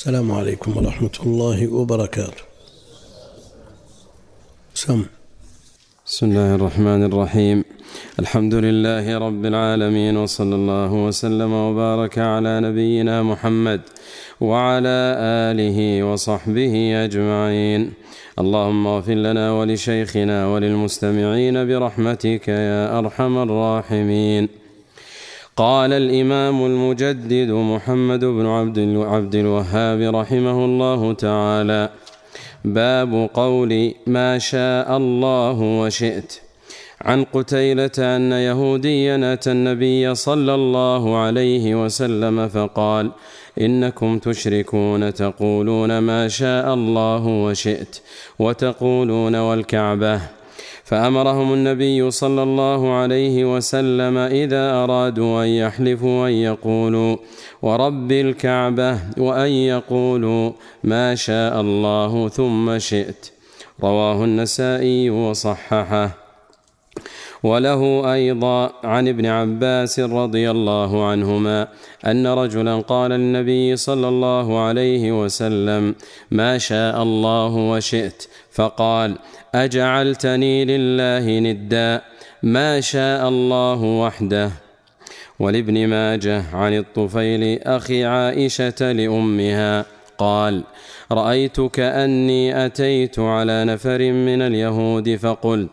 السلام عليكم ورحمة الله وبركاته. سم. بسم الله الرحمن الرحيم. الحمد لله رب العالمين وصلى الله وسلم وبارك على نبينا محمد وعلى آله وصحبه أجمعين. اللهم اغفر لنا ولشيخنا وللمستمعين برحمتك يا أرحم الراحمين. قال الإمام المجدد محمد بن عبد عبد الوهاب رحمه الله تعالى باب قول ما شاء الله وشئت. عن قتيلة أن يهوديا أتى النبي صلى الله عليه وسلم فقال إنكم تشركون تقولون ما شاء الله وشئت وتقولون والكعبة. فأمرهم النبي صلى الله عليه وسلم إذا أرادوا أن يحلفوا أن يقولوا ورب الكعبة وأن يقولوا ما شاء الله ثم شئت. رواه النسائي وصححه. وله أيضا عن ابن عباس رضي الله عنهما أن رجلا قال للنبي صلى الله عليه وسلم ما شاء الله وشئت. فقال أجعلتني لله ندا ما شاء الله وحده. ولابن ماجه عن الطفيل أخي عائشة لأمها قال رايت كاني أتيت على نفر من اليهود فقلت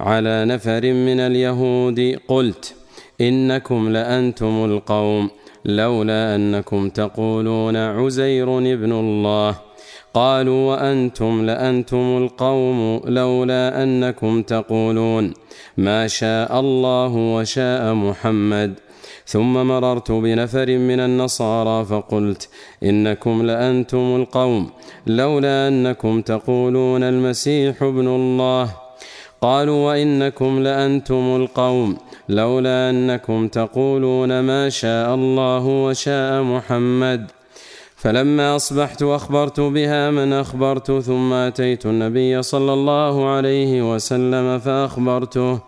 على نفر من اليهود قلت إنكم لأنتم القوم لولا أنكم تقولون عزير ابن الله. قالوا وأنتم لأنتم القوم لولا أنكم تقولون ما شاء الله وشاء محمد. ثم مررت بنفر من النصارى فقلت إنكم لأنتم القوم لولا أنكم تقولون المسيح ابن الله. قالوا وإنكم لأنتم القوم لولا أنكم تقولون ما شاء الله وشاء محمد. فلما أصبحت أخبرت بها من أخبرت ثم أتيت النبي صلى الله عليه وسلم فأخبرته.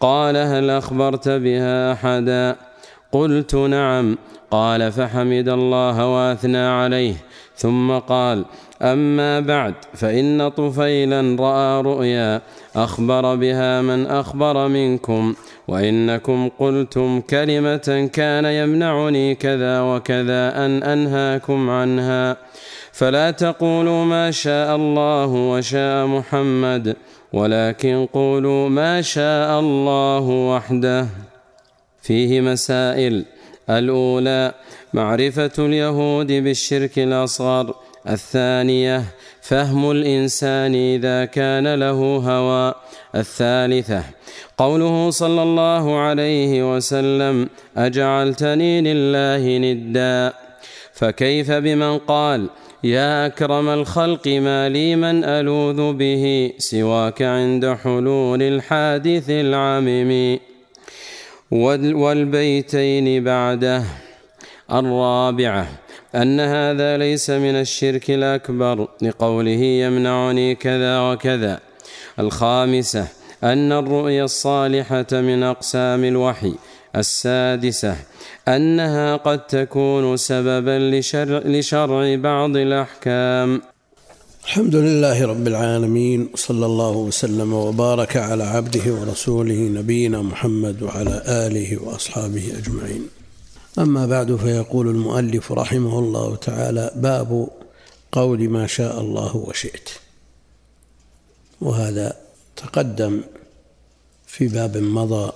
قال هل أخبرت بها أحدا؟ قلت نعم. قال فحمد الله واثنى عليه ثم قال أما بعد فإن طفيلا رأى رؤيا أخبر بها من أخبر منكم وإنكم قلتم كلمة كان يمنعني كذا وكذا أن أنهاكم عنها. فلا تقولوا ما شاء الله وشاء محمد ولكن قولوا ما شاء الله وحده. فيه مسائل الأولى معرفة اليهود بالشرك الأصغر. الثانية فهم الإنسان إذا كان له هوى. الثالثة قوله صلى الله عليه وسلم أجعلتني لله ندا. فكيف بمن قال يا أكرم الخلق ما لي من ألوذ به سواك عند حلول الحادث العمم. والبيتين بعده. الرابعة أن هذا ليس من الشرك الأكبر لقوله يمنعني كذا وكذا. الخامسة أن الرؤيا الصالحة من أقسام الوحي. السادسة أنها قد تكون سببا لشرع, بعض الأحكام. الحمد لله رب العالمين صلى الله وسلم وبارك على عبده ورسوله نبينا محمد وعلى آله وأصحابه أجمعين. أما بعد فيقول المؤلف رحمه الله تعالى باب قول ما شاء الله وشئت. وهذا تقدم في باب مضى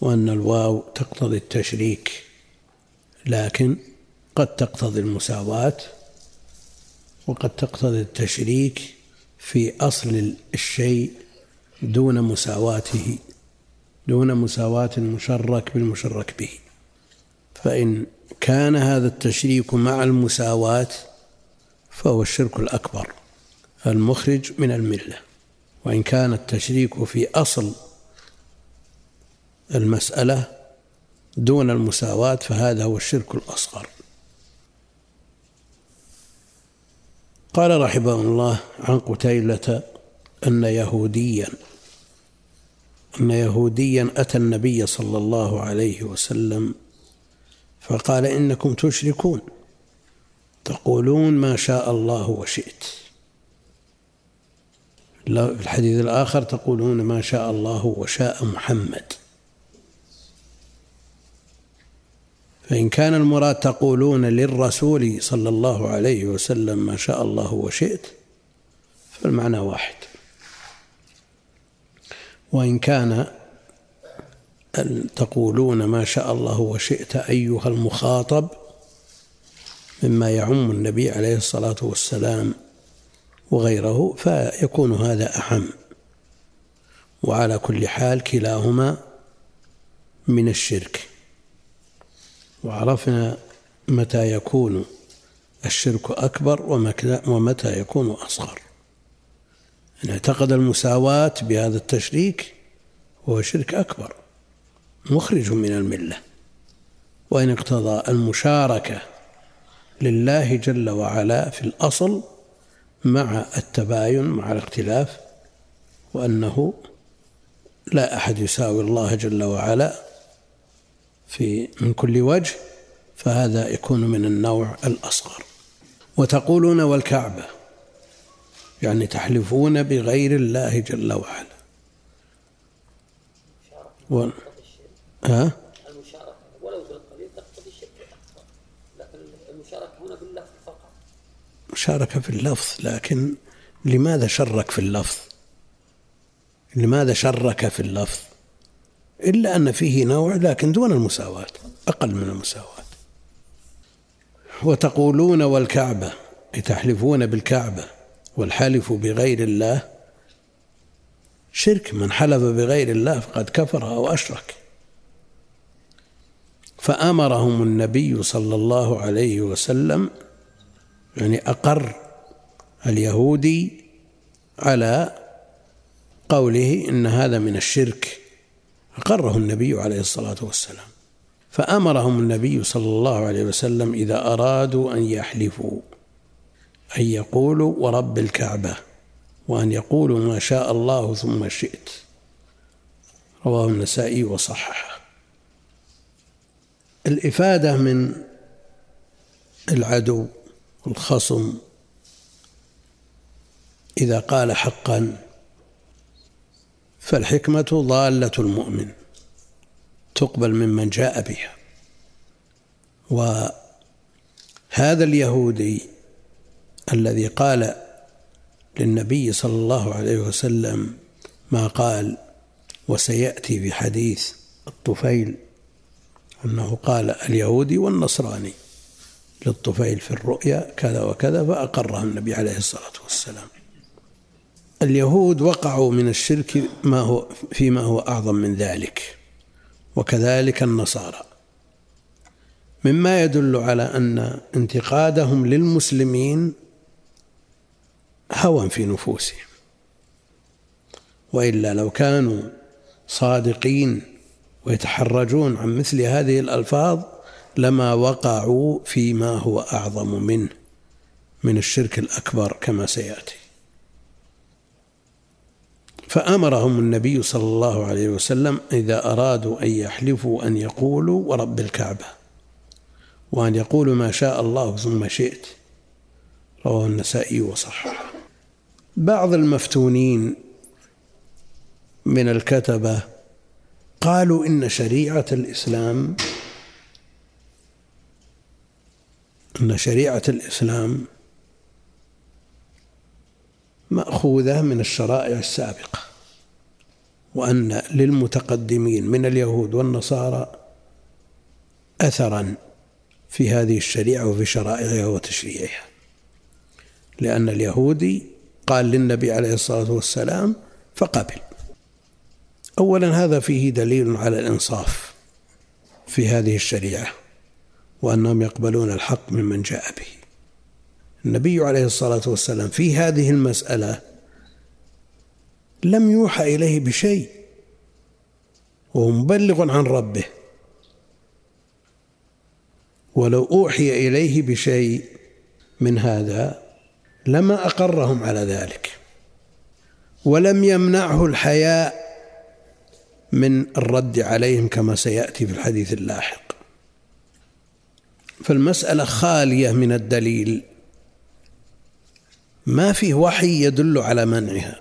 وأن الواو تقتضي التشريك لكن قد تقتضي المساواة. وقد تقتضي التشريك في أصل الشيء دون مساواته دون مساواة المشرك بالمشرك به. فإن كان هذا التشريك مع المساواة فهو الشرك الأكبر المخرج من الملة. وإن كان التشريك في أصل المسألة دون المساواة فهذا هو الشرك الأصغر. قال رحمه الله عن قتيلة أن يهوديا أن يهوديا أتى النبي صلى الله عليه وسلم فقال إنكم تشركون تقولون ما شاء الله وشئت. في الحديث الآخر تقولون ما شاء الله وشاء محمد. فإن كان المراد تقولون للرسول صلى الله عليه وسلم ما شاء الله وشئت فالمعنى واحد. وإن كان تقولون ما شاء الله وشئت أيها المخاطب مما يعم النبي عليه الصلاة والسلام وغيره فيكون هذا أهم وعلى كل حال كلاهما من الشرك. وعرفنا متى يكون الشرك أكبر ومتى يكون أصغر. إن اعتقد المساواة بهذا التشريك هو شرك أكبر مخرج من الملة. وإن اقتضى المشاركة لله جل وعلا في الأصل مع التباين مع الاختلاف وأنه لا أحد يساوي الله جل وعلا في من كل وجه فهذا يكون من النوع الأصغر وتقولون والكعبة يعني تحلفون بغير الله جل وعلا و... ها؟ المشاركة ولو تقتضي الشرك لكن المشاركة هنا فقط في اللفظ لكن لماذا شرك في اللفظ؟ لماذا شرك في اللفظ؟ إلا أن فيه نوع لكن دون المساواة أقل من المساواة. وتقولون والكعبة تحلفون بالكعبة والحلف بغير الله. شرك من حلف بغير الله فقد كفر أو أشرك. فأمرهم النبي صلى الله عليه وسلم يعني أقر اليهودي على قوله إن هذا من الشرك. أقره النبي عليه الصلاة والسلام. فأمرهم النبي صلى الله عليه وسلم إذا أرادوا أن يحلفوا أن يقولوا ورب الكعبة وأن يقولوا ما شاء الله ثم شئت. رواه النسائي وصححه. الإفادة من العدو الخصم إذا قال حقا فالحكمة ضالة المؤمن تقبل ممن جاء بها. وهذا اليهودي الذي قال للنبي صلى الله عليه وسلم ما قال وسيأتي في حديث الطفيل أنه قال اليهودي والنصراني للطفيل في الرؤيا كذا وكذا فأقره النبي عليه الصلاة والسلام. اليهود وقعوا من الشرك ما هو فيما هو أعظم من ذلك وكذلك النصارى. مما يدل على أن انتقادهم للمسلمين هوى في نفوسهم. وإلا لو كانوا صادقين ويتحرجون عن مثل هذه الألفاظ لما وقعوا فيما هو أعظم منه من الشرك الأكبر كما سيأتي. فأمرهم النبي صلى الله عليه وسلم إذا أرادوا أن يحلفوا أن يقولوا ورب الكعبة وأن يقولوا ما شاء الله ثم شئت. رواه النسائي وصححه. بعض المفتونين من الكتبة قالوا إن شريعة الإسلام أن شريعة الإسلام مأخوذة من الشرائع السابقة وأن للمتقدمين من اليهود والنصارى أثرا في هذه الشريعة وفي شرائعها وتشريعها. لأن اليهودي قال للنبي عليه الصلاة والسلام فقبل. أولا هذا فيه دليل على الإنصاف في هذه الشريعة وأنهم يقبلون الحق ممن جاء به. النبي عليه الصلاة والسلام في هذه المسألة لم يوحى إليه بشيء وهو مبلغ عن ربه. ولو أوحي إليه بشيء من هذا لما أقرهم على ذلك. ولم يمنعه الحياء من الرد عليهم كما سيأتي في الحديث اللاحق. فالمسألة خالية من الدليل. ما فيه وحي يدل على منعها.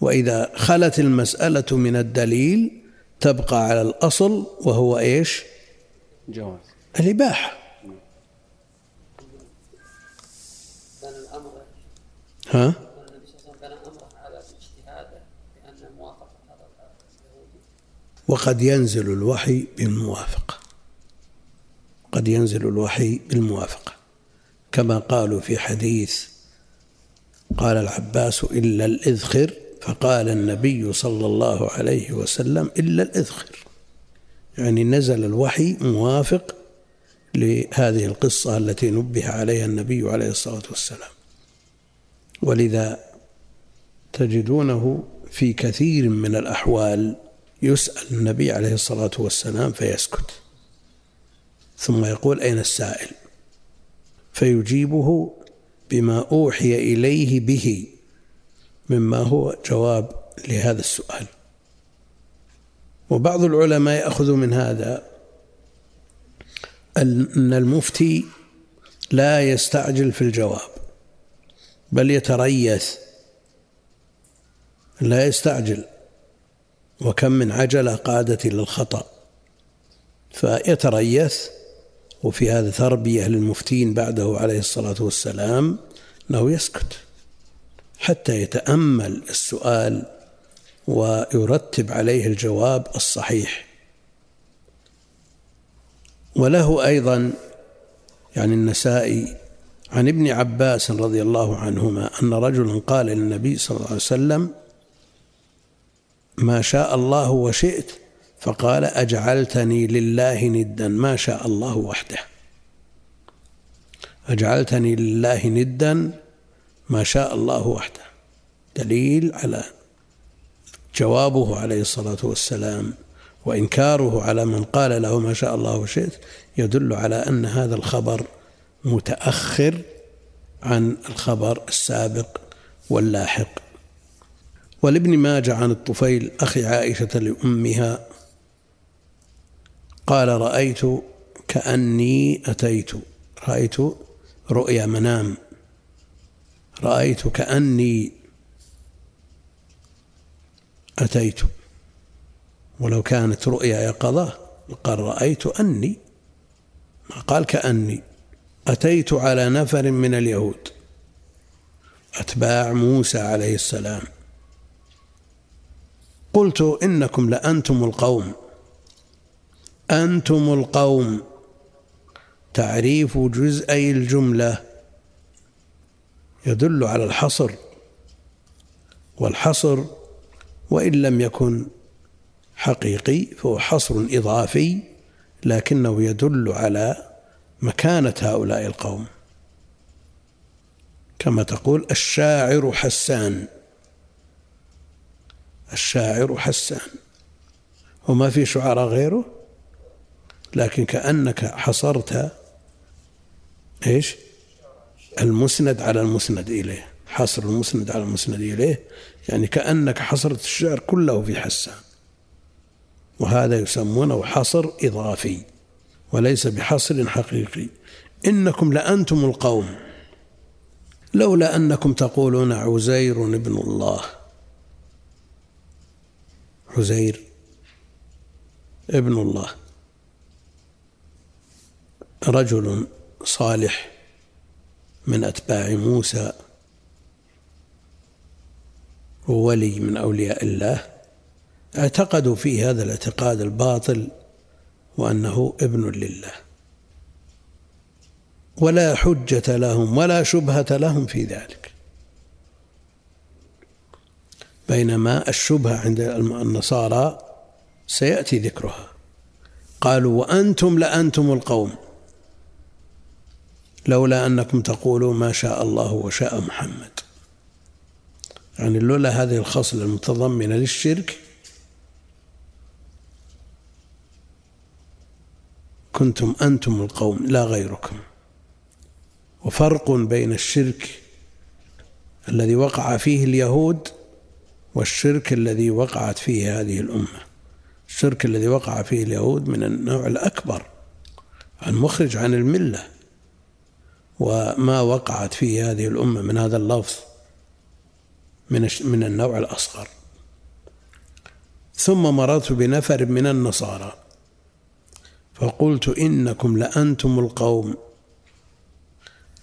وإذا خلت المسألة من الدليل تبقى على الأصل وهو إيش؟ جواز. الإباحة. ها؟ وقد ينزل الوحي بالموافقة. قد ينزل الوحي بالموافقة. كما قالوا في حديث قال العباس إلا الإذخر فقال النبي صلى الله عليه وسلم إلا الإذخر. يعني نزل الوحي موافق لهذه القصة التي نبه عليها النبي عليه الصلاة والسلام. ولذا تجدونه في كثير من الأحوال يسأل النبي عليه الصلاة والسلام فيسكت. ثم يقول أين السائل؟ فيجيبه بما أوحي إليه به مما هو جواب لهذا السؤال. وبعض العلماء يأخذ من هذا أن المفتي لا يستعجل في الجواب بل يتريث. لا يستعجل. وكم من عجلة قادت إلى الخطأ فيتريث وفي هذا تربية للمفتين بعده عليه الصلاة والسلام أنه يسكت حتى يتأمل السؤال ويرتب عليه الجواب الصحيح. وله أيضا يعني النسائي عن ابن عباس رضي الله عنهما أن رجلا قال للنبي صلى الله عليه وسلم ما شاء الله وشئت فقال أجعلتني لله ندا ما شاء الله وحده. أجعلتني لله ندا ما شاء الله وحده. دليل على جوابه عليه الصلاة والسلام وإنكاره على من قال له ما شاء الله وشئت يدل على أن هذا الخبر متأخر عن الخبر السابق واللاحق. ولابن ماجه عن الطفيل أخي عائشة لأمها قال رأيت كأني أتيت. رأيت رؤيا منام. رأيت كأني أتيت. ولو كانت رؤيا يقظة قال رأيت أني. ما قال كأني. أتيت على نفر من اليهود. أتباع موسى عليه السلام. قلت إنكم لأنتم القوم. أنتم القوم. تعريف جزئي الجملة. يدل على الحصر والحصر وإن لم يكن حقيقي فهو حصر إضافي لكنه يدل على مكانة هؤلاء القوم. كما تقول الشاعر حسان. الشاعر حسان. وما في شعراء غيره؟ لكن كأنك حصرت إيش؟ المسند على المسند إليه. حصر المسند على المسند إليه. يعني كأنك حصرت الشعر كله في حسان وهذا يسمونه حصر إضافي وليس بحصر حقيقي. إنكم لأنتم القوم. لولا أنكم تقولون عزير ابن الله. عزير ابن الله. رجل صالح من أتباع موسى وولي من أولياء الله اعتقدوا فيه هذا الاعتقاد الباطل وأنه ابن لله. ولا حجة لهم ولا شبهة لهم في ذلك. بينما الشبهة عند النصارى سيأتي ذكرها. قالوا وأنتم لأنتم القوم. لولا أنكم تقولوا ما شاء الله وشاء محمد. يعني لولا هذه الخصلة المتضمنة للشرك كنتم أنتم القوم لا غيركم. وفرق بين الشرك الذي وقع فيه اليهود والشرك الذي وقعت فيه هذه الأمة. الشرك الذي وقع فيه اليهود من النوع الأكبر المخرج عن الملة. وما وقعت في هذه الأمة من هذا اللفظ من من النوع الأصغر. ثم مررت بنفر من النصارى فقلت إنكم لأنتم القوم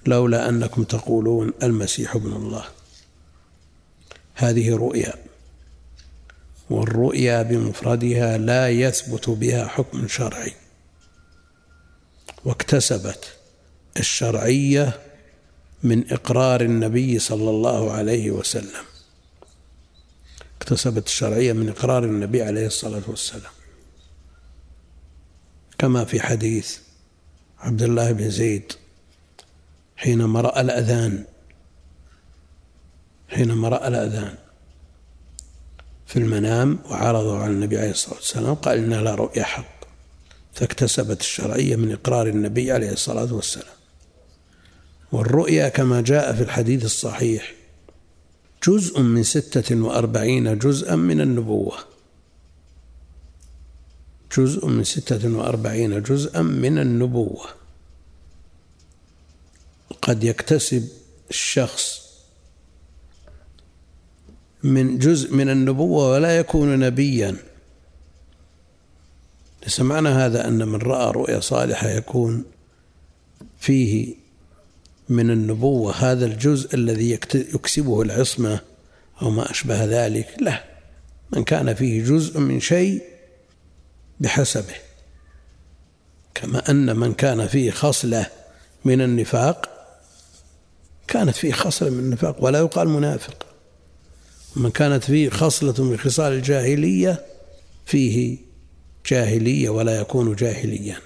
لولا أنكم تقولون المسيح ابن الله. هذه رؤيا والرؤيا بمفردها لا يثبت بها حكم شرعي. واكتسبت الشرعية من إقرار النبي صلى الله عليه وسلم. اكتسبت الشرعية من إقرار النبي عليه الصلاة والسلام. كما في حديث عبد الله بن زيد حينما رأى الأذان حينما رأى الأذان في المنام وعرضه على النبي عليه الصلاة والسلام قال إنها لا رؤيا حق. فاكتسبت الشرعية من إقرار النبي عليه الصلاة والسلام. والرؤيا كما جاء في الحديث الصحيح. جزء من ستة وأربعين جزءا من النبوة. جزء من ستة وأربعين جزءا من النبوة. قد يكتسب الشخص من جزء من النبوة ولا يكون نبيا. ليس معنى هذا أن من رأى رؤيا صالحة يكون فيه من النبوة هذا الجزء الذي يكسبه العصمة أو ما أشبه ذلك؟ لا. من كان فيه جزء من شيء بحسبه. كما أن من كان فيه خصلة من النفاق كانت فيه خصلة من النفاق ولا يقال منافق. من كانت فيه خصلة من خصال الجاهلية فيه جاهلية ولا يكون جاهليا.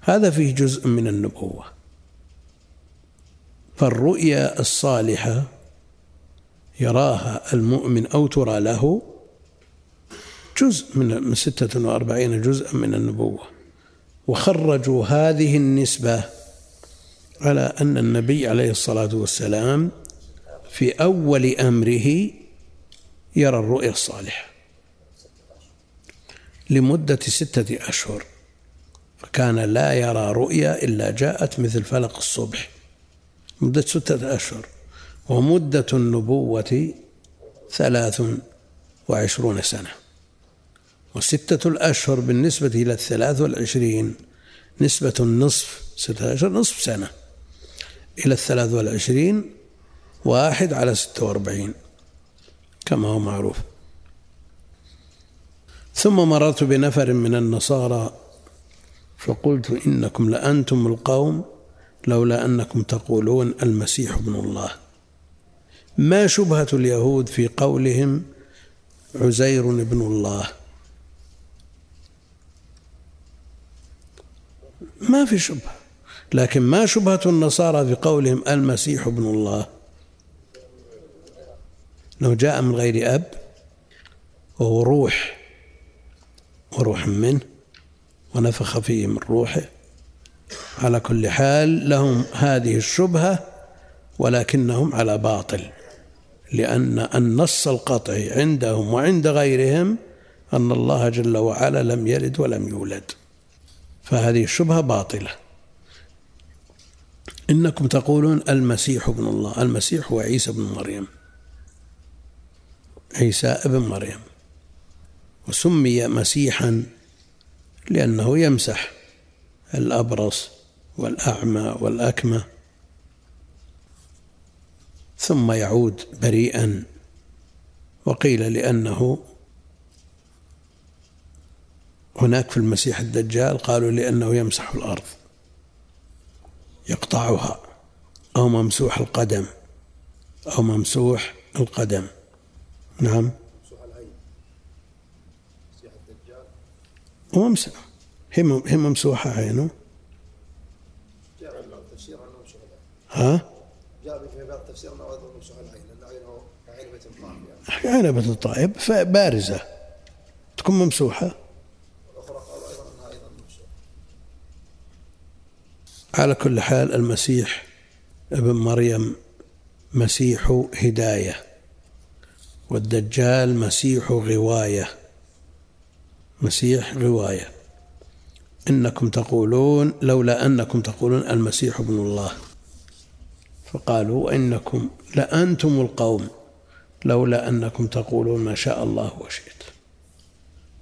هذا فيه جزء من النبوة. فالرؤيا الصالحة يراها المؤمن أو ترى له جزء من ستة وأربعين جزءا من النبوة. وخرجوا هذه النسبة على أن النبي عليه الصلاة والسلام في أول أمره يرى الرؤيا الصالحة لمدة ستة أشهر فكان لا يرى رؤيا إلا جاءت مثل فلق الصبح. مدة ستة أشهر ومدة النبوة ثلاث وعشرون سنة. وستة الأشهر بالنسبة إلى الثلاث والعشرين نسبة النصف ستة أشهر نصف سنة. إلى الثلاث والعشرين واحد على ستة وأربعين كما هو معروف. ثم مررت بنفر من النصارى فقلت إنكم لأنتم القوم لولا أنكم تقولون المسيح ابن الله. ما شبهة اليهود في قولهم عزير ابن الله؟ ما في شبهة لكن ما شبهة النصارى في قولهم المسيح ابن الله؟ لو جاء من غير أب وهو روح وروح منه ونفخ فيه من روحه على كل حال لهم هذه الشبهة ولكنهم على باطل لأن النص القطعي عندهم وعند غيرهم أن الله جل وعلا لم يلد ولم يولد. فهذه الشبهة باطلة. إنكم تقولون المسيح ابن الله المسيح هو عيسى بن مريم. عيسى ابن مريم. وسمي مسيحا لأنه يمسح. الأبرص والأعمى والأكمة. ثم يعود بريئا. وقيل لأنه هناك في المسيح الدجال قالوا لأنه يمسح الأرض يقطعها أو ممسوح القدم أو ممسوح القدم. نعم. وممسح هي هي ممسوحة عينه. ها؟ جاء في بعض التفسير أنه ممسوح العين لأن عينه عنبة الطائب يعني. عنبة الطائب بارزة تكون ممسوحة. والأخرى قالوا أيضا أنها أيضا ممسوحة على كل حال المسيح ابن مريم مسيح هداية والدجال مسيح غواية. مسيح غواية. إنكم تقولون لولا أنكم تقولون المسيح ابن الله. فقالوا إنكم لأنتم القوم لولا أنكم تقولون ما شاء الله وشئت.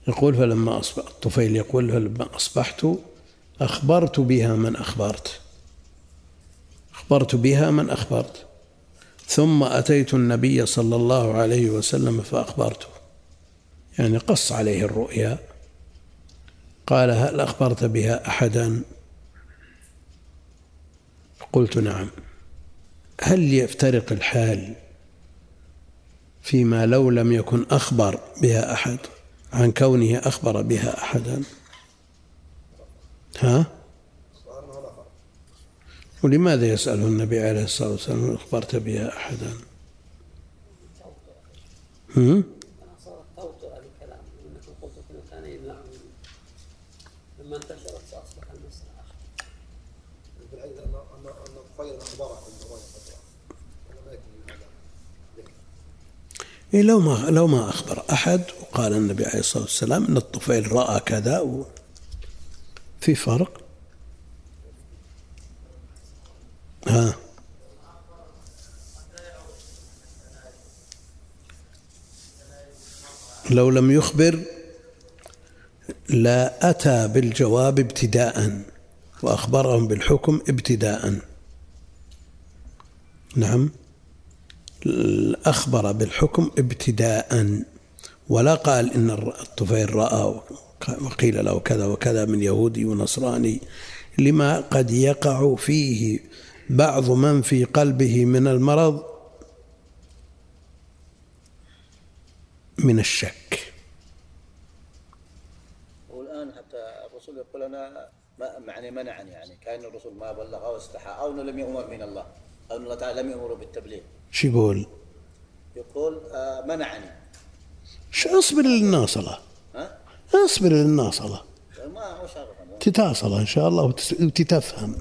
يقول فلما أصبح الطفيل يقول فلما أصبحت أخبرت بها من أخبرت. أخبرت بها من أخبرت. ثم أتيت النبي صلى الله عليه وسلم فأخبرته. يعني قص عليه الرؤيا قال هل أخبرت بها أحدا؟ قلت نعم. هل يفترق الحال فيما لو لم يكن أخبر بها أحد؟ عن كونه أخبر بها أحدا. ها؟ ولماذا يسأله النبي عليه الصلاة والسلام أخبرت بها أحدا؟ هم؟ لما انتشرت فاصبح المسألة أن الطفيل أخبره إيه لو ما لو ما أخبر أحد وقال النبي عليه الصلاة والسلام أن الطفيل رأى كذا و في فرق؟ ها. لو لم يخبر لا أتى بالجواب ابتداء وأخبرهم بالحكم ابتداء. نعم. أخبر بالحكم ابتداء ولا قال إن الطفيل رأى وقيل له كذا وكذا من يهودي ونصراني. لما قد يقع فيه بعض من في قلبه من المرض من الشك. والآن حتى الرسول يقول أنا ما يعني منعني يعني كأن الرسول ما بلغ أو استحى أو لم يؤمر من الله. أن الله تعالى لم يأمره بالتبليغ. شو يقول؟ يقول آه منعني. شو اصبر للناصلة ها؟ اصبر للناصلة ما هو تتصل إن شاء الله وتتفهم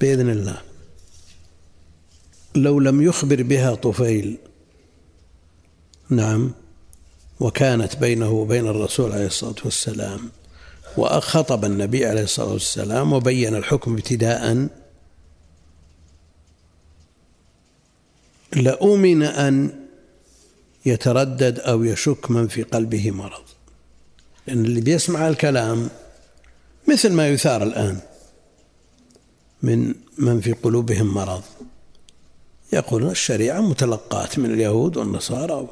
بإذن الله. لو لم يخبر بها طفيل نعم وكانت بينه وبين الرسول عليه الصلاة والسلام وخطب النبي عليه الصلاة والسلام وبين الحكم ابتداء لأمن أن يتردد أو يشك من في قلبه مرض. لأن اللي بيسمع الكلام مثل ما يثار الآن من من في قلوبهم مرض. يقولون الشريعة متلقاة من اليهود والنصارى.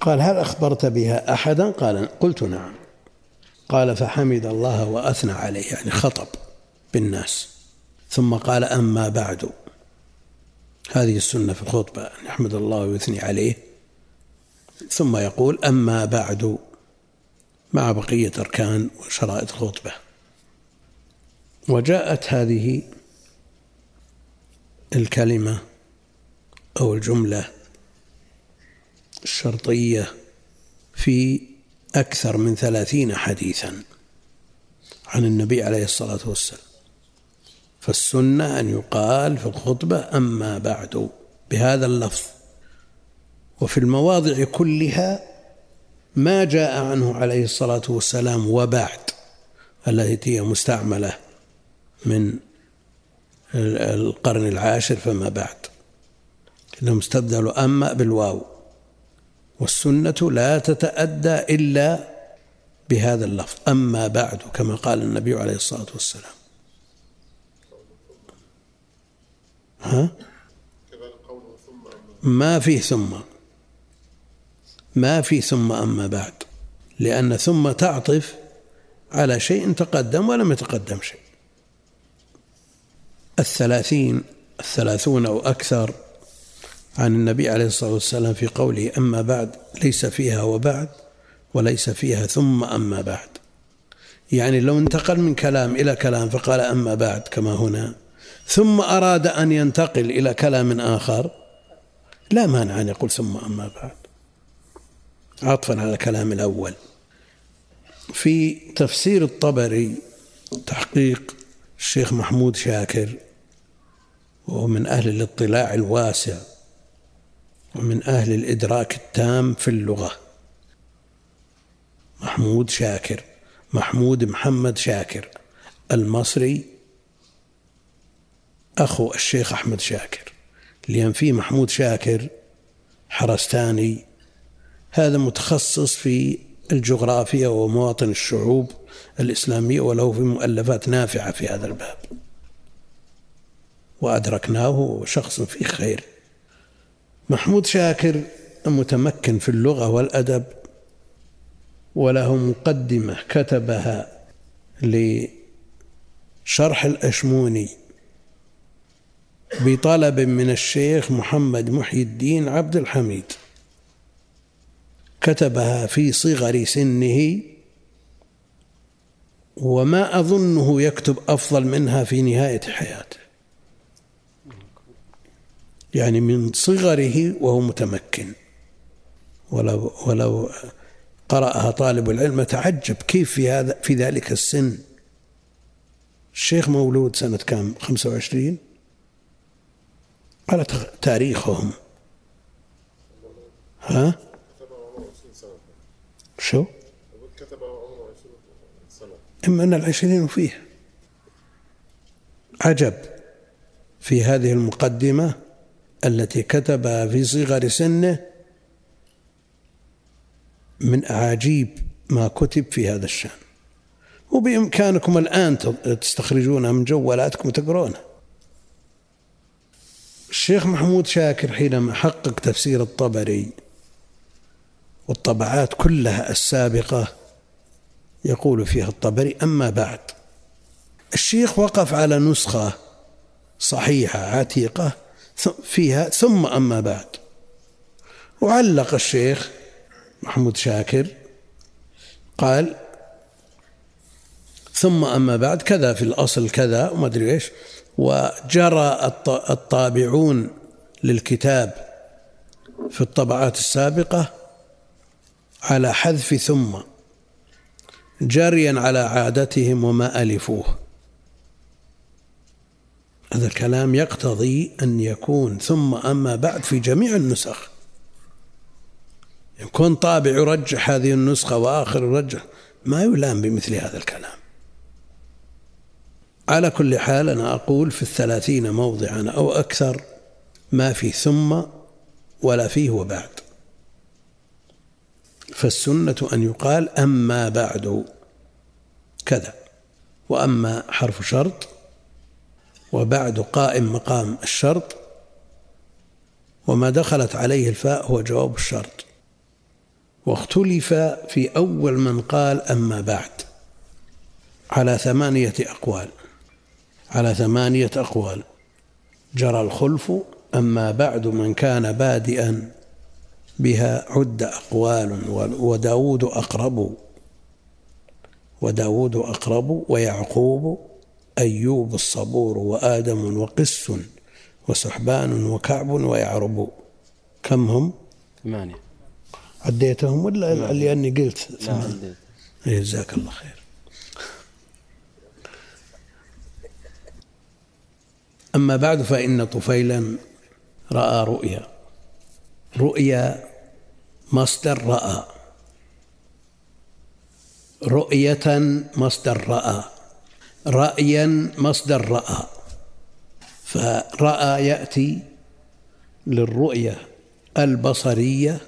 قال هل أخبرت بها أحدا؟ قال قلت نعم. قال فحمد الله وأثنى عليه يعني خطب بالناس. ثم قال أما بعد. هذه السنة في الخطبة أن يحمد الله ويثني عليه. ثم يقول أما بعد مع بقية أركان وشرائط الخطبة. وجاءت هذه الكلمة أو الجملة الشرطية في أكثر من ثلاثين حديثا عن النبي عليه الصلاة والسلام. فالسنة أن يقال في الخطبة أما بعد بهذا اللفظ. وفي المواضع كلها ما جاء عنه عليه الصلاة والسلام وبعد التي هي مستعملة من القرن العاشر فما بعد. إنهم استبدلوا أما بالواو. والسنة لا تتأدى إلا بهذا اللفظ. أما بعد كما قال النبي عليه الصلاة والسلام. ها؟ ما فيه ثم. ما في ثم أما بعد. لأن ثم تعطف على شيء تقدم ولم يتقدم شيء. الثلاثين الثلاثون أو أكثر عن النبي عليه الصلاة والسلام في قوله أما بعد ليس فيها وبعد وليس فيها ثم أما بعد. يعني لو انتقل من كلام إلى كلام فقال أما بعد كما هنا. ثم أراد أن ينتقل إلى كلام آخر لا مانع أن يقول ثم أما بعد. عطفا على الكلام الأول. في تفسير الطبري تحقيق الشيخ محمود شاكر وهو من أهل الاطلاع الواسع ومن أهل الإدراك التام في اللغة. محمود شاكر محمود محمد شاكر المصري أخو الشيخ أحمد شاكر. لأن في محمود شاكر حرستاني. هذا متخصص في الجغرافيا ومواطن الشعوب الإسلامية وله في مؤلفات نافعة في هذا الباب. وأدركناه شخص فيه خير. محمود شاكر متمكن في اللغة والأدب وله مقدمة كتبها لشرح الأشموني بطلب من الشيخ محمد محي الدين عبد الحميد. كتبها في صغر سنه وما أظنه يكتب أفضل منها في نهاية حياته يعني من صغره وهو متمكن. ولو ولو قرأها طالب العلم تعجب كيف في هذا في ذلك السن. الشيخ مولود سنة كام؟ 25 على تاريخهم. ها؟ شو؟ كتب إما أن العشرين فيه. عجب. في هذه المقدمة التي كتبها في صغر سنه من أعاجيب ما كتب في هذا الشأن. وبإمكانكم الآن تستخرجونها من جوالاتكم وتقرونها الشيخ محمود شاكر حينما حقق تفسير الطبري والطبعات كلها السابقة يقول فيها الطبري أما بعد. الشيخ وقف على نسخة صحيحة عتيقة فيها ثم أما بعد. وعلق الشيخ محمود شاكر قال ثم أما بعد كذا في الأصل كذا وما أدري إيش. وجرى الطابعون للكتاب في الطبعات السابقة على حذف ثم جريا على عادتهم وما ألفوه. هذا الكلام يقتضي أن يكون ثم أما بعد في جميع النسخ. يكون طابع يرجح هذه النسخة وآخر يرجح ما يلام بمثل هذا الكلام. على كل حال أنا أقول في الثلاثين موضعا أو أكثر ما في ثم ولا فيه وبعد. فالسنة أن يقال أما بعد كذا وأما حرف شرط وبعد قائم مقام الشرط وما دخلت عليه الفاء هو جواب الشرط. واختلف في أول من قال أما بعد على ثمانية أقوال. على ثمانية أقوال. جرى الخلف أما بعد من كان بادئا بها عد أقوال وداود أقرب وداود أقرب ويعقوب أيوب الصبور وآدم وقس وسحبان وكعب ويعرب. كم هم؟ ثمانية. عديتهم ولا لأني قلت ثمانية؟ إيه، جزاك الله خير. أما بعد فإن طفيلا رأى رؤيا. رؤيا مصدر رأى. رؤية مصدر رأى. رأيا مصدر رأى. فرأى يأتي للرؤية البصرية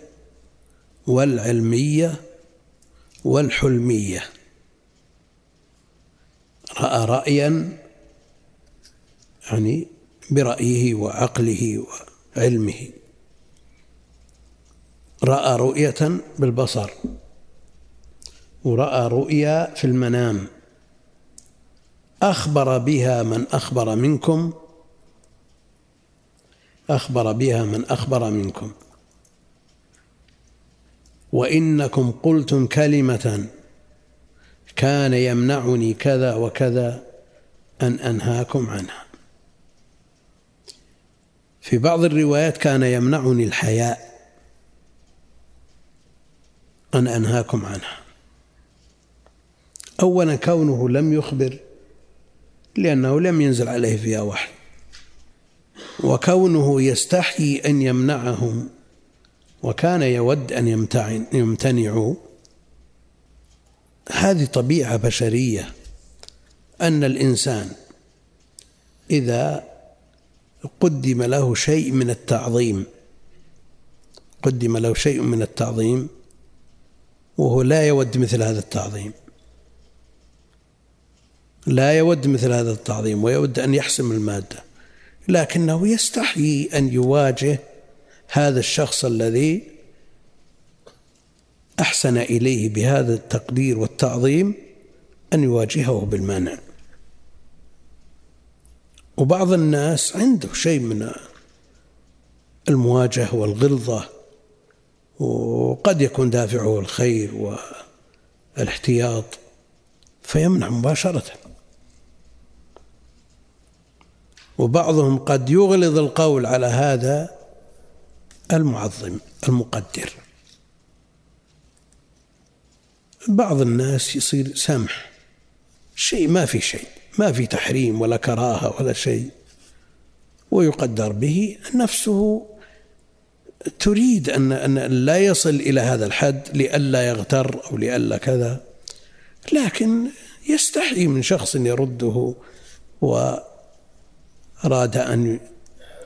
والعلمية والحلمية. رأى رأيا يعني برأيه وعقله وعلمه. رأى رؤية بالبصر ورأى رؤيا في المنام. أخبر بها من أخبر منكم أخبر بها من أخبر منكم. وإنكم قلتم كلمة كان يمنعني كذا وكذا أن أنهاكم عنها. في بعض الروايات كان يمنعني الحياء. أن أنهاكم عنها. أولا كونه لم يخبر لأنه لم ينزل عليه فيها وحي. وكونه يستحيي أن يمنعهم وكان يود أن يمتنعوا. هذه طبيعة بشرية أن الإنسان إذا قدم له شيء من التعظيم. قدم له شيء من التعظيم وهو لا يود مثل هذا التعظيم. لا يود مثل هذا التعظيم ويود أن يحسم المادة. لكنه يستحيي أن يواجه هذا الشخص الذي أحسن إليه بهذا التقدير والتعظيم أن يواجهه بالمنع وبعض الناس عنده شيء من المواجهة والغلظة وقد يكون دافعه الخير والاحتياط فيمنع مباشرة. وبعضهم قد يغلظ القول على هذا المعظم المقدر. بعض الناس يصير سمح شيء ما في شيء. ما في تحريم ولا كراهة ولا شيء. ويقدر به نفسه تريد أن أن لا يصل إلى هذا الحد لئلا يغتر أو لئلا كذا لكن يستحي من شخص يرده وأراد أن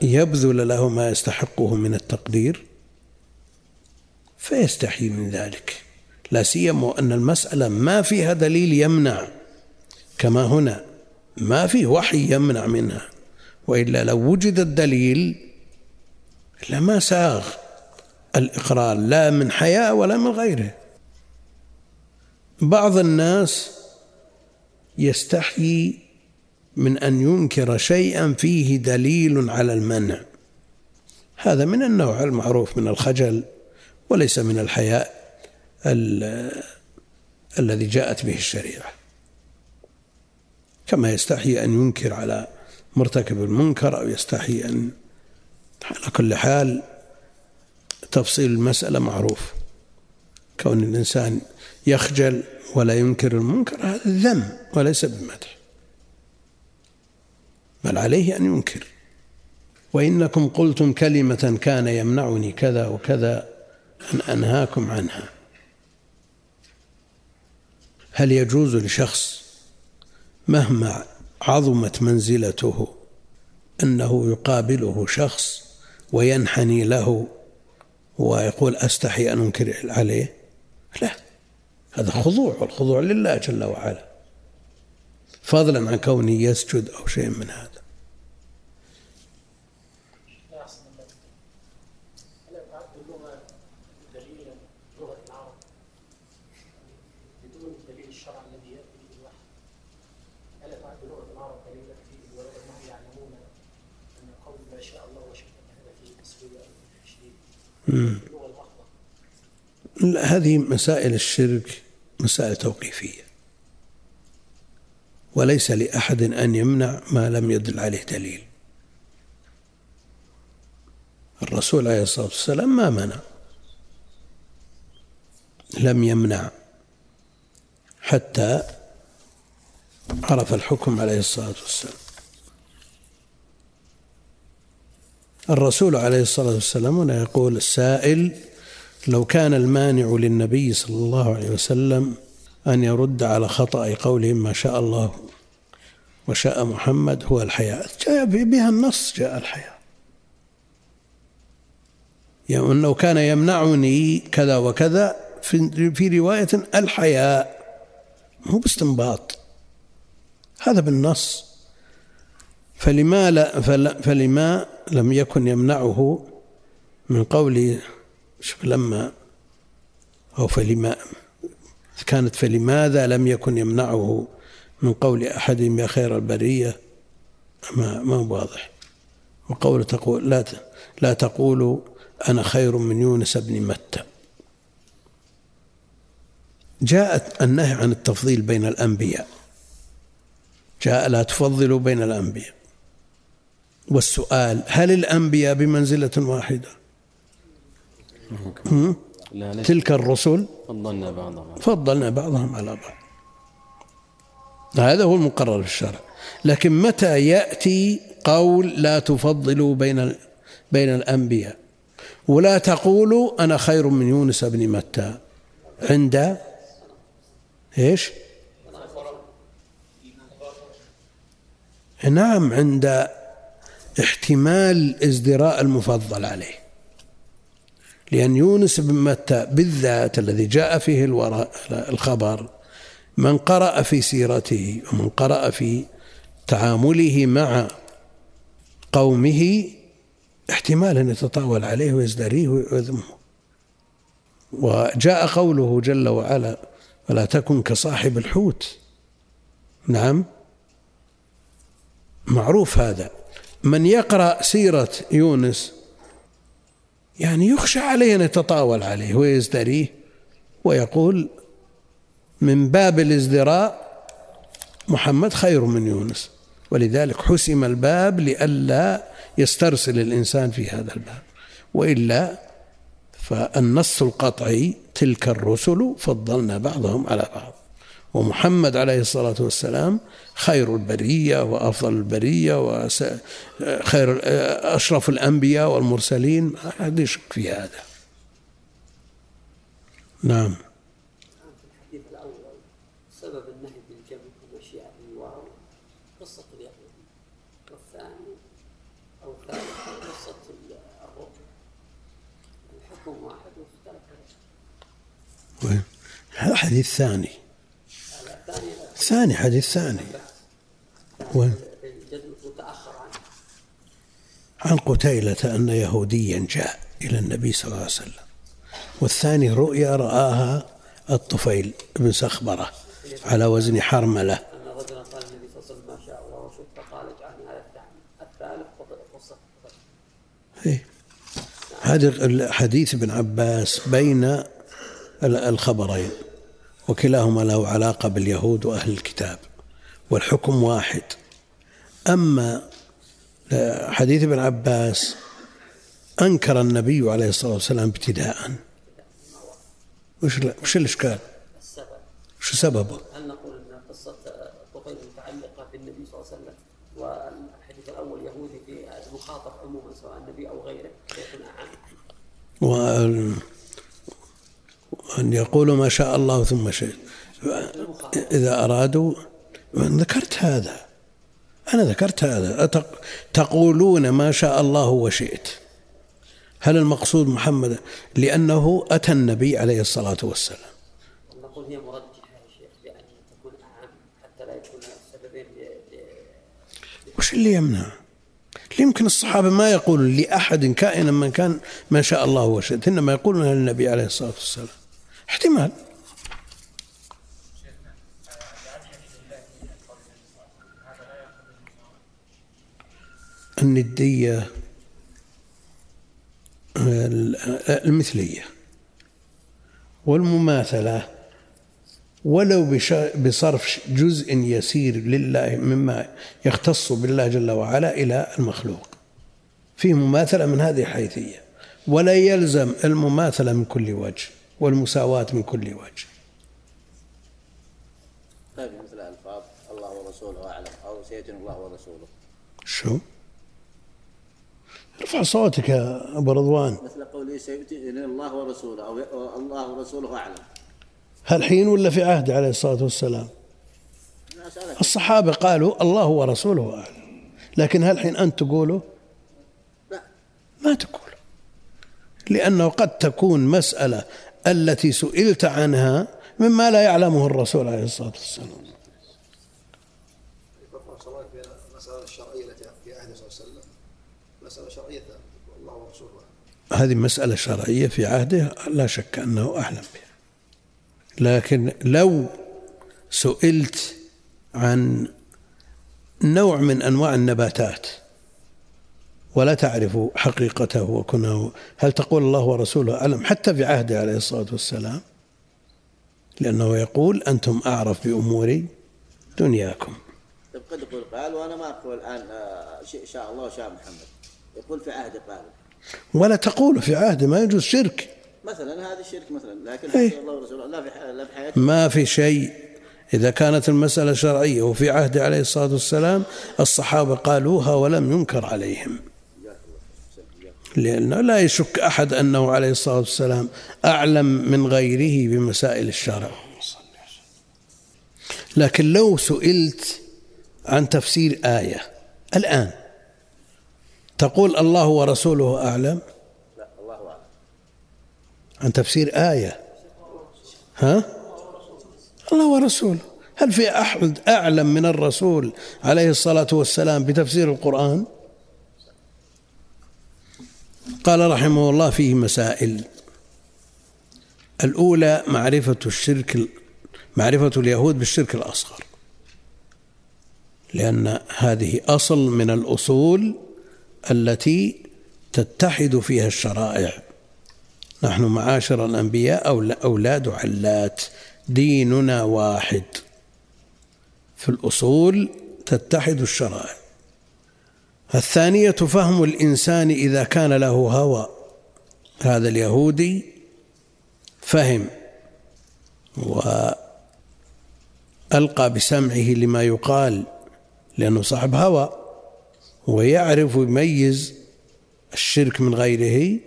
يبذل له ما يستحقه من التقدير فيستحي من ذلك. لا سيما أن المسألة ما فيها دليل يمنع كما هنا. ما فيه وحي يمنع منها وإلا لو وجد الدليل لما ساغ الإقرار لا من حياء ولا من غيره. بعض الناس يستحيي من أن ينكر شيئا فيه دليل على المنع. هذا من النوع المعروف من الخجل وليس من الحياء الذي جاءت به الشريعة. كما يستحي أن ينكر على مرتكب المنكر أو يستحي أن على كل حال تفصيل المسألة معروف. كون الإنسان يخجل ولا ينكر المنكر هذا ذم وليس بمدح. بل عليه أن ينكر. وإنكم قلتم كلمة كان يمنعني كذا وكذا أن أنهاكم عنها. هل يجوز لشخص مهما عظمت منزلته أنه يقابله شخص وينحني له ويقول أستحي أن أنكر عليه؟ لا هذا خضوع والخضوع لله جل وعلا. فضلا عن كونه يسجد أو شيء من هذا. هذه مسائل الشرك مسائل توقيفية. وليس لأحد أن يمنع ما لم يدل عليه دليل. الرسول عليه الصلاة والسلام ما منع لم يمنع. حتى عرف الحكم عليه الصلاة والسلام. الرسول عليه الصلاة والسلام هنا يقول السائل لو كان المانع للنبي صلى الله عليه وسلم أن يرد على خطأ قولهم ما شاء الله وشاء محمد هو الحياة جاء بها النص جاء الحياة يعني أنه كان يمنعني كذا وكذا في, في رواية الحياء مو باستنباط. هذا بالنص. فلما لا فلما لم يكن يمنعه من قول شوف لما أو فلما كانت فلماذا لم يكن يمنعه من قول أحدهم يا خير البرية؟ ما ما واضح. وقول تقول لا لا تقولوا أنا خير من يونس بن متى. جاءت النهي عن التفضيل بين الأنبياء. جاء لا تفضلوا بين الأنبياء. والسؤال هل الأنبياء بمنزلة واحدة؟ تلك الرسل؟ فضلنا بعضهم. فضلنا بعضهم على بعض. هذا هو المقرر في الشرع. لكن متى يأتي قول لا تفضلوا بين بين الأنبياء؟ ولا تقولوا أنا خير من يونس بن متى؟ عند إيش؟ نعم عند احتمال ازدراء المفضل عليه. لأن يونس بن متى بالذات الذي جاء فيه الخبر من قرأ في سيرته ومن قرأ في تعامله مع قومه احتمال أن يتطاول عليه ويزدريه ويذمه وجاء قوله جل وعلا ولا تكن كصاحب الحوت. نعم. معروف هذا. من يقرأ سيرة يونس يعني يخشى عليه أن يتطاول عليه ويزدريه ويقول من باب الازدراء محمد خير من يونس ولذلك حسم الباب لئلا يسترسل الإنسان في هذا الباب وإلا فالنص القطعي تلك الرسل فضلنا بعضهم على بعض. ومحمد عليه الصلاة والسلام خير البرية وأفضل البرية وخير أشرف الأنبياء والمرسلين. ما أحد يشك في هذا. نعم. الحديث الأول ثاني حديث ثاني. وين؟ عن قتيلة أن يهوديا جاء إلى النبي صلى الله عليه وسلم. والثاني رؤيا رآها الطفيل بن سخبرة على وزن حرملة. إيه. هذا حديث ابن عباس بين الخبرين. وكلاهما له علاقة باليهود وأهل الكتاب والحكم واحد أما حديث ابن عباس أنكر النبي عليه الصلاة والسلام ابتداء وش وش الإشكال؟ السبب شو سببه؟ هل نقول أن قصة طفيل متعلقة بالنبي صلى الله عليه وسلم والحديث الأول يهودي في المخاطب عموما سواء النبي أو غيره يكون أعم أن يقولوا ما شاء الله ثم شئت. إذا أرادوا ذكرت هذا. أنا ذكرت هذا. تقولون ما شاء الله وشئت. هل المقصود محمد لأنه أتى النبي عليه الصلاة والسلام؟ نقول هي مرجحة يا شيخ بأن تكون أعم حتى لا يكون سببين وش اللي يمنع؟ يمكن الصحابة ما يقولون لأحد كائنا من كان ما شاء الله وشئت إنما يقولون للنبي عليه الصلاة والسلام. احتمال. الندية المثلية. والمماثلة ولو بصرف جزء يسير لله مما يختص بالله جل وعلا إلى المخلوق. فيه مماثلة من هذه الحيثية. ولا يلزم المماثلة من كل وجه. والمساواة من كل وجه. طيب مثل ألفاظ الله ورسوله أعلم. أو سيدنا الله ورسوله. شو؟ ارفع صوتك يا أبو رضوان. مثل قوله سيؤتي الله ورسوله أو الله ورسوله أعلم. هل حين ولا في عهد عليه الصلاة والسلام؟ الصحابة قالوا الله ورسوله أعلم. لكن هل حين أنت تقوله لا. ما تقول لأنه قد تكون مسألة التي سئلت عنها مما لا يعلمه الرسول عليه الصلاة والسلام. هذه مسألة شرعية في عهده لا شك أنه أعلم بها. لكن لو سئلت عن نوع من أنواع النباتات ولا تعرف حقيقته وكنه هل تقول الله ورسوله أعلم حتى في عهده عليه الصلاة والسلام؟ لأنه يقول أنتم أعرف بأمور دنياكم. طيب قد يقول قال وأنا ما أقول الآن آه، شاء الله وشاء محمد. يقول في عهده قال. ولا تقول في عهده ما يجوز شرك. مثلا هذا الشرك مثلا لكن إيه؟ الله ورسوله لا في لا في حياته. ما في شيء. إذا كانت المسألة شرعية وفي عهده عليه الصلاة والسلام الصحابة قالوها ولم ينكر عليهم. لأنه لا يشك أحد أنه عليه الصلاة والسلام أعلم من غيره بمسائل الشرع. لكن لو سئلت عن تفسير آية الآن تقول الله ورسوله أعلم؟ لا الله أعلم عن تفسير آية. ها؟ الله ورسوله. هل في أحد أعلم من الرسول عليه الصلاة والسلام بتفسير القرآن؟ قال رحمه الله فيه مسائل. الأولى معرفة الشرك معرفة اليهود بالشرك الأصغر. لأن هذه أصل من الأصول التي تتحد فيها الشرائع. نحن معاشر الأنبياء أولاد علات. ديننا واحد. في الأصول تتحد الشرائع. الثانية فهم الإنسان إذا كان له هوى. هذا اليهودي فهم وألقى بسمعه لما يقال لأنه صاحب هوى ويعرف يميز الشرك من غيره.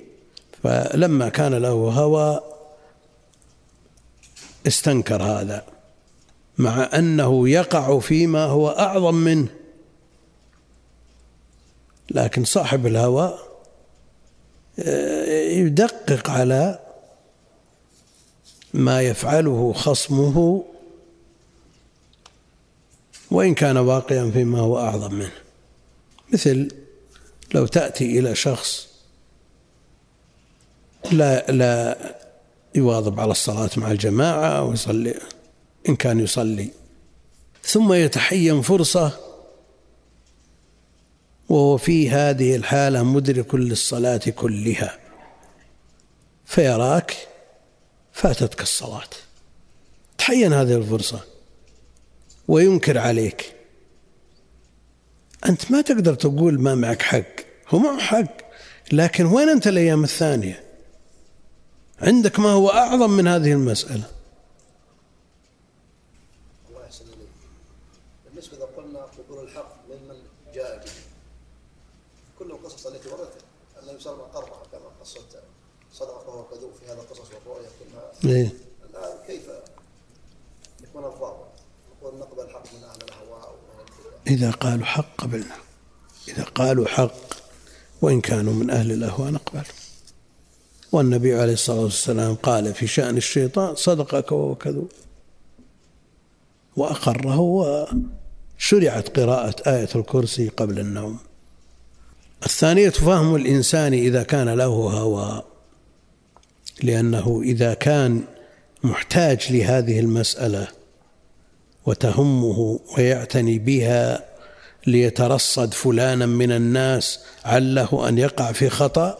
فلما كان له هوى استنكر هذا مع أنه يقع فيما هو أعظم منه. لكن صاحب الهوى آه، يدقق على ما يفعله خصمه وإن كان واقعا فيما هو أعظم منه. مثل لو تأتي إلى شخص لا لا يواظب على الصلاة مع الجماعة ويصلي إن كان يصلي ثم يتحين فرصة وهو في هذه الحالة مدرك للصلاة كلها. فيراك فاتتك الصلاة. تحين هذه الفرصة وينكر عليك. أنت ما تقدر تقول ما معك حق. هو معه حق لكن وين أنت الأيام الثانية؟ عندك ما هو أعظم من هذه المسألة الله يحسن إليك بالنسبة إذا قلنا قبول الحق ممن جاء به كل القصص التي وردت النبي صلى الله عليه وسلم قرر كما قصة صدق وهو كذوب في هذا القصص والرؤيا كلها إيه؟ الآن كيف يكون الضابط؟ نقول نقبل الحق من أهل الأهواء إذا قالوا حق قبلنا. إذا قالوا حق وإن كانوا من أهل الأهواء نقبل. والنبي عليه الصلاة والسلام قال في شأن الشيطان صدقك وهو كذوب. وأقره وشرعت قراءة آية الكرسي قبل النوم. الثانية فهم الإنسان إذا كان له هوى لأنه إذا كان محتاج لهذه المسألة وتهمه ويعتني بها ليترصد فلانا من الناس عله أن يقع في خطأ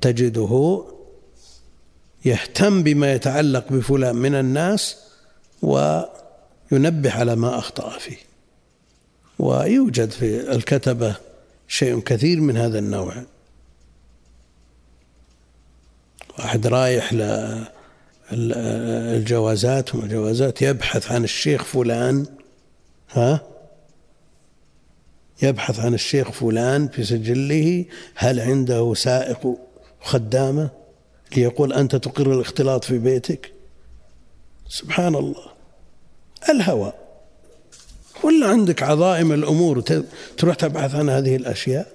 تجده يهتم بما يتعلق بفلان من الناس وينبه على ما أخطأ فيه. ويوجد في الكتبة شيء كثير من هذا النوع. واحد رايح للجوازات والجوازات يبحث عن الشيخ فلان ها؟ يبحث عن الشيخ فلان في سجله هل عنده سائق خدامة؟ ليقول أنت تقر الاختلاط في بيتك؟ سبحان الله. الهوى. ولا عندك عظائم الأمور تروح تبحث عن هذه الأشياء؟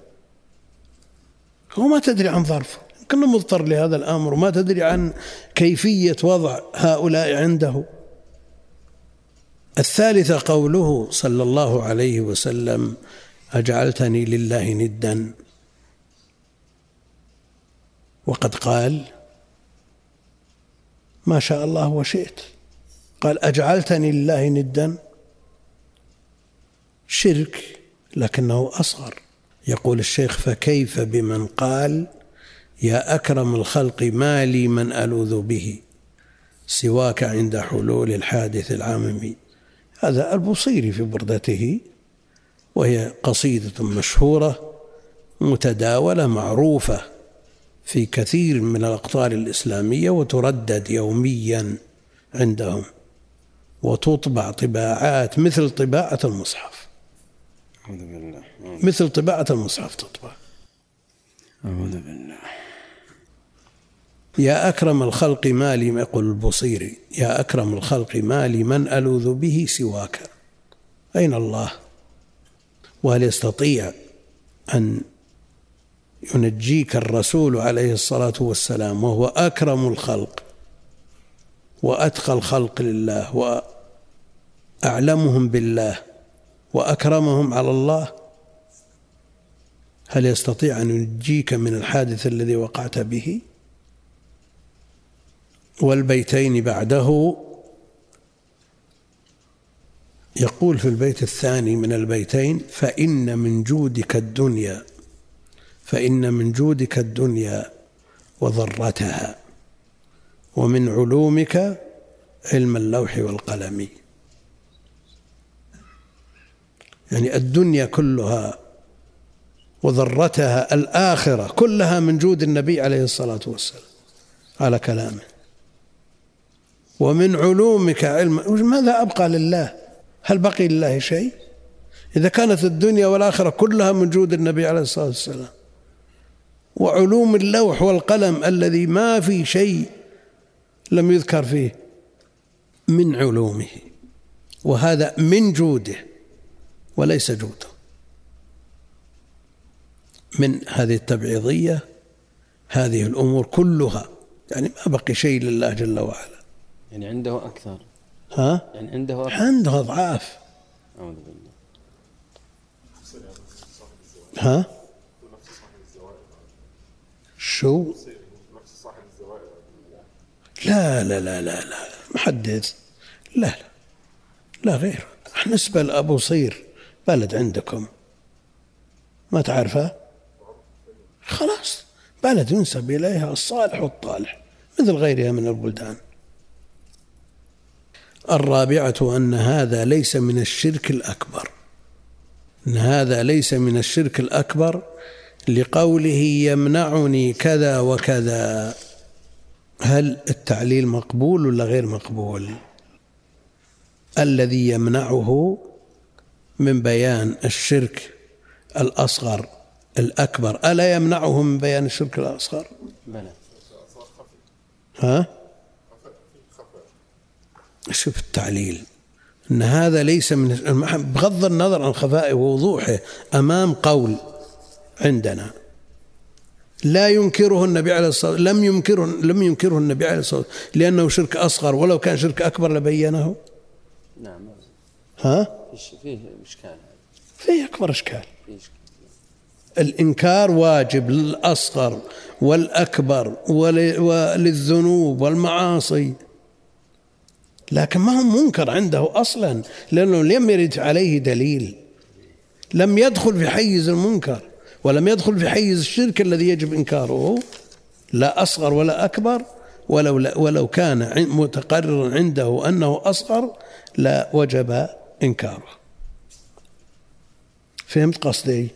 هو ما تدري عن ظرفه كله مضطر لهذا الأمر وما تدري عن كيفية وضع هؤلاء عنده. الثالثه قوله صلى الله عليه وسلم أجعلتني لله ندا. وقد قال ما شاء الله وشئت. قال أجعلتني لله ندا. شرك لكنه أصغر. يقول الشيخ فكيف بمن قال يا أكرم الخلق ما لي من ألوذ به سواك عند حلول الحادث العاممي هذا البصيري في بردته وهي قصيدة مشهورة متداولة معروفة في كثير من الأقطار الإسلامية وتردد يوميا عندهم وتطبع طباعات مثل طباعة المصحف. مثل طباعة المصحف تطبع. أعوذ بالله. يا أكرم الخلق ما لي يقول البصيري يا أكرم الخلق ما لي من ألوذ به سواك. أين الله؟ وهل يستطيع أن ينجيك الرسول عليه الصلاة والسلام وهو أكرم الخلق وأتقى الخلق لله وأعلمهم بالله؟ وأكرمهم على الله هل يستطيع أن ينجيك من الحادث الذي وقعت به؟ والبيتين بعده يقول في البيت الثاني من البيتين فإن من جودك الدنيا فإن من جودك الدنيا وضرتها ومن علومك علم اللوح والقلم. يعني الدنيا كلها وذرتها الآخرة كلها من جود النبي عليه الصلاة والسلام على كلامه. ومن علومك علم ماذا أبقى لله؟ هل بقي لله شيء؟ إذا كانت الدنيا والآخرة كلها من جود النبي عليه الصلاة والسلام وعلوم اللوح والقلم الذي ما في شيء لم يذكر فيه من علومه وهذا من جوده. وليس جوده من هذه التبعيضية هذه الأمور كلها يعني ما بقي شيء لله جل وعلا. يعني عنده أكثر. ها؟ يعني عنده أكثر. عنده أضعاف. أعوذ بالله. ها؟ شو؟ لا لا لا لا لا محدث. لا لا لا غير. نسبة لأبو صير. بلد عندكم. ما تعرفه؟ خلاص بلد ينسب إليها الصالح والطالح مثل غيرها من البلدان. الرابعة أن هذا ليس من الشرك الأكبر. أن هذا ليس من الشرك الأكبر لقوله يمنعني كذا وكذا. هل التعليل مقبول ولا غير مقبول؟ الذي يمنعه من بيان الشرك الأصغر الأكبر. ألا يمنعه من بيان الشرك الأصغر؟ بلى. ها؟ شوف التعليل. أن هذا ليس من بغض النظر عن خفائه ووضوحه أمام قول عندنا. لا ينكره النبي عليه الصلاة والسلام لم ينكره لم ينكره النبي عليه الصلاة والسلام لأنه شرك أصغر ولو كان شرك أكبر لبينه. نعم. ها؟ فيه إشكال. فيه أكبر إشكال. الإنكار واجب للأصغر والأكبر وللذنوب والمعاصي. لكن ما هو منكر عنده أصلا لأنه لم يرد عليه دليل. لم يدخل في حيز المنكر ولم يدخل في حيز الشرك الذي يجب إنكاره. لا أصغر ولا أكبر ولو ولو كان متقررا عنده أنه أصغر لا وجب إنكاره فهمت قصدي؟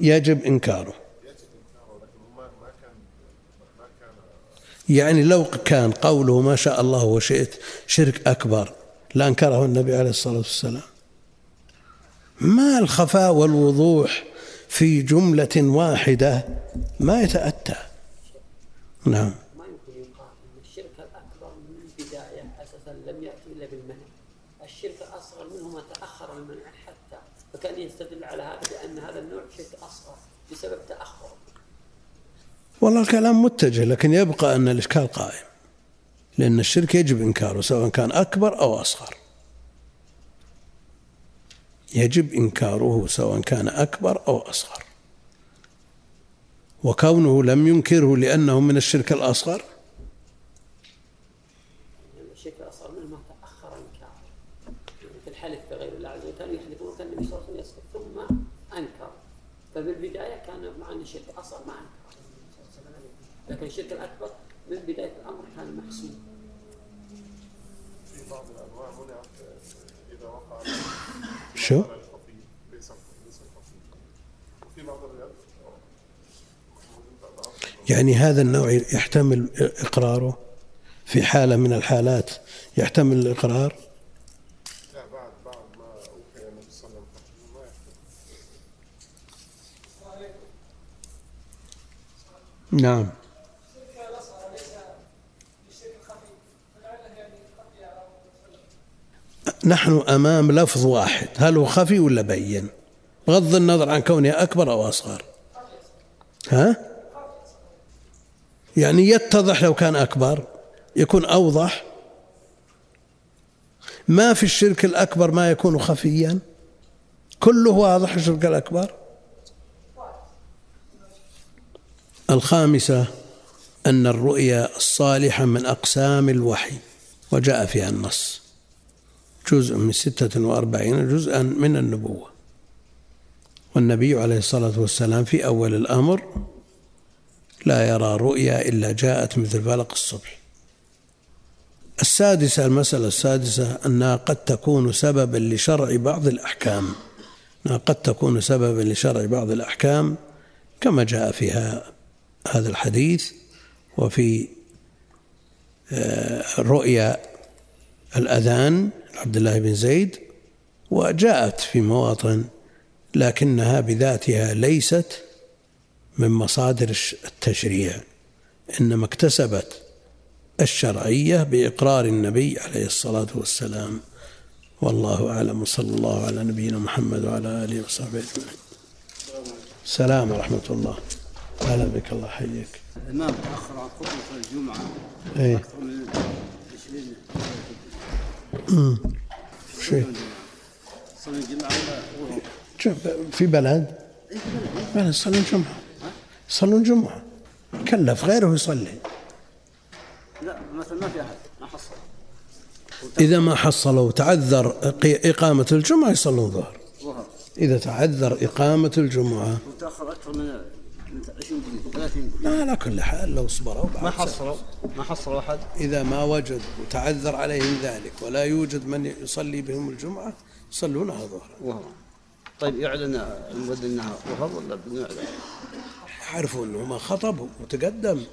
يجب إنكاره. يعني لو كان قوله ما شاء الله وشئت شرك أكبر لأنكره النبي عليه الصلاة والسلام. ما الخفاء والوضوح في جملة واحدة ما يتأتى؟ نعم. ما يمكن يقال إن الشرك الأكبر من البداية أساسا لم يأتي إلا بالمنع. الشرك الأصغر منه ما تأخر المنع حتى. فكان يستدل على هذا بأن هذا النوع شرك أصغر بسبب تاخر والله الكلام متجه لكن يبقى أن الإشكال قائم. لأن الشرك يجب إنكاره سواء كان أكبر أو أصغر. يجب إنكاره سواء كان أكبر أو أصغر. وكونه لم ينكره لأنه من الشرك الأصغر؟ الشرك الأصغر منه ما تاخر انكاره في الحلف بغير الله عز وجل كانوا يحلفون كان النبي صلى الله عليه وسلم ثم أنكر. فبالبداية كان مع ان الشرك الأصغر ما أنكر. لكن الشرك الأكبر من بداية الأمر كان محسوب. في بعض الأنواع منعت إذا وقع شو؟ يعني هذا النوع يحتمل إقراره في حالة من الحالات. يحتمل الإقرار؟ نعم. نحن أمام لفظ واحد. هل هو خفي ولا بين؟ بغض النظر عن كونه أكبر أو أصغر. ها؟ يعني يتضح لو كان أكبر يكون أوضح. ما في الشرك الأكبر ما يكون خفيا. كله واضح الشرك الأكبر. الخامسة أن الرؤيا الصالحة من أقسام الوحي وجاء فيها النص. جزء من ستة وأربعين جزءا من النبوة. والنبي عليه الصلاة والسلام في أول الأمر لا يرى رؤيا إلا جاءت مثل فلق الصبح. السادسة المسألة السادسة أنها قد تكون سببا لشرع بعض الأحكام. أنها قد تكون سببا لشرع بعض الأحكام كما جاء فيها هذا الحديث وفي آه، رؤيا الأذان عبد الله بن زيد وجاءت في مواطن لكنها بذاتها ليست من مصادر التشريع إنما اكتسبت الشرعية بإقرار النبي عليه الصلاة والسلام. والله أعلم وصلى الله على نبينا محمد وعلى آله وصحبه أجمعين. السلام ورحمة الله. هلا بك الله يحييك. الإمام تأخر عن خطبة الجمعة. إيه. أكثر من 20 شيء. صلي الجمعة. شوف في بلد؟ بلد. يصلون جمعه يصلون جمعه كلف غيره يصلي. لا مثلا ما في أحد ما حصل. إذا ما حصلوا وتعذر إق- إقامة الجمعة يصلون ظهر إذا تعذر إقامة الجمعة. وتأخر أكثر من من 20 دقيقة 30 دقيقة. ما على كل حال لو صبروا ما. حصلوا ما حصلوا أحد. إذا ما وجد وتعذر عليهم ذلك ولا يوجد من يصلي بهم الجمعة يصلونها ظهرا طيب يعلن المؤذن إنها ظهر ولا بدون اعلان؟ يعرفوا أنه ما خطب وتقدم.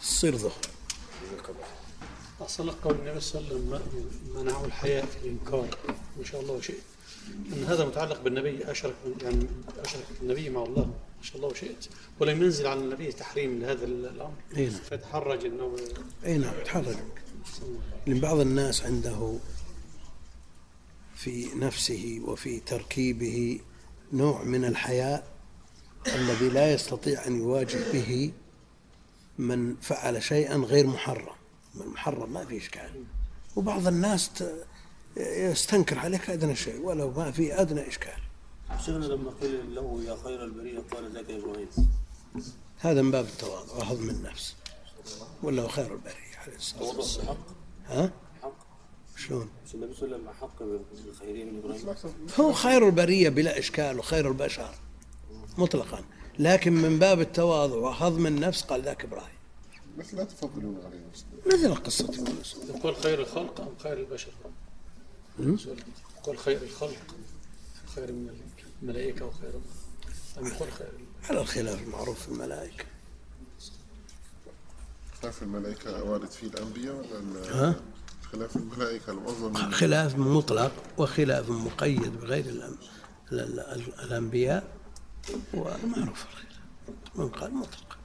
تصير ظهر. أصل قول النبي صلى الله عليه وسلم منعه الحياء في الإنكار. ما شاء الله وشئت أن هذا متعلق بالنبي أشرك يعني أشرك النبي مع الله. ما شاء الله وشئت ولم ينزل على النبي تحريم لهذا الأمر. أي نعم. فتحرج أنه أي نعم تحرج. لأن بعض الناس عنده في نفسه وفي تركيبه نوع من الحياء الذي لا يستطيع أن يواجه به من فعل شيئا غير محرم. من محرم ما في إشكال. وبعض الناس يستنكر عليك أدنى شيء ولو ما في أدنى إشكال. شيخنا لما قيل له يا خير البرية قال ذاك إبراهيم هذا من باب التواضع وهضم النفس. ولا هو خير البرية عليه الصلاة والسلام. بحق ها؟ حق. شلون؟ النبي صلى الله عليه وسلم حق بالخيرية من إبراهيم. هو خير البرية بلا إشكال وخير البشر. مطلقا. لكن من باب التواضع وهضم النفس قال ذاك إبراهيم. مثل لا تفضلون عليه. وسلم مثل قصة يونس. يقول خير الخلق أم خير البشر. يقول خير الخلق خير من الملائكة وخير أم يقول خير على الخلاف المعروف في الملائكة. خلاف الملائكة وارد فيه الأنبياء ولا ها؟ خلاف الملائكة المعظم من خلاف مطلق وخلاف مقيد بغير الأنبياء. ومعروف الخلاف من قال مطلق.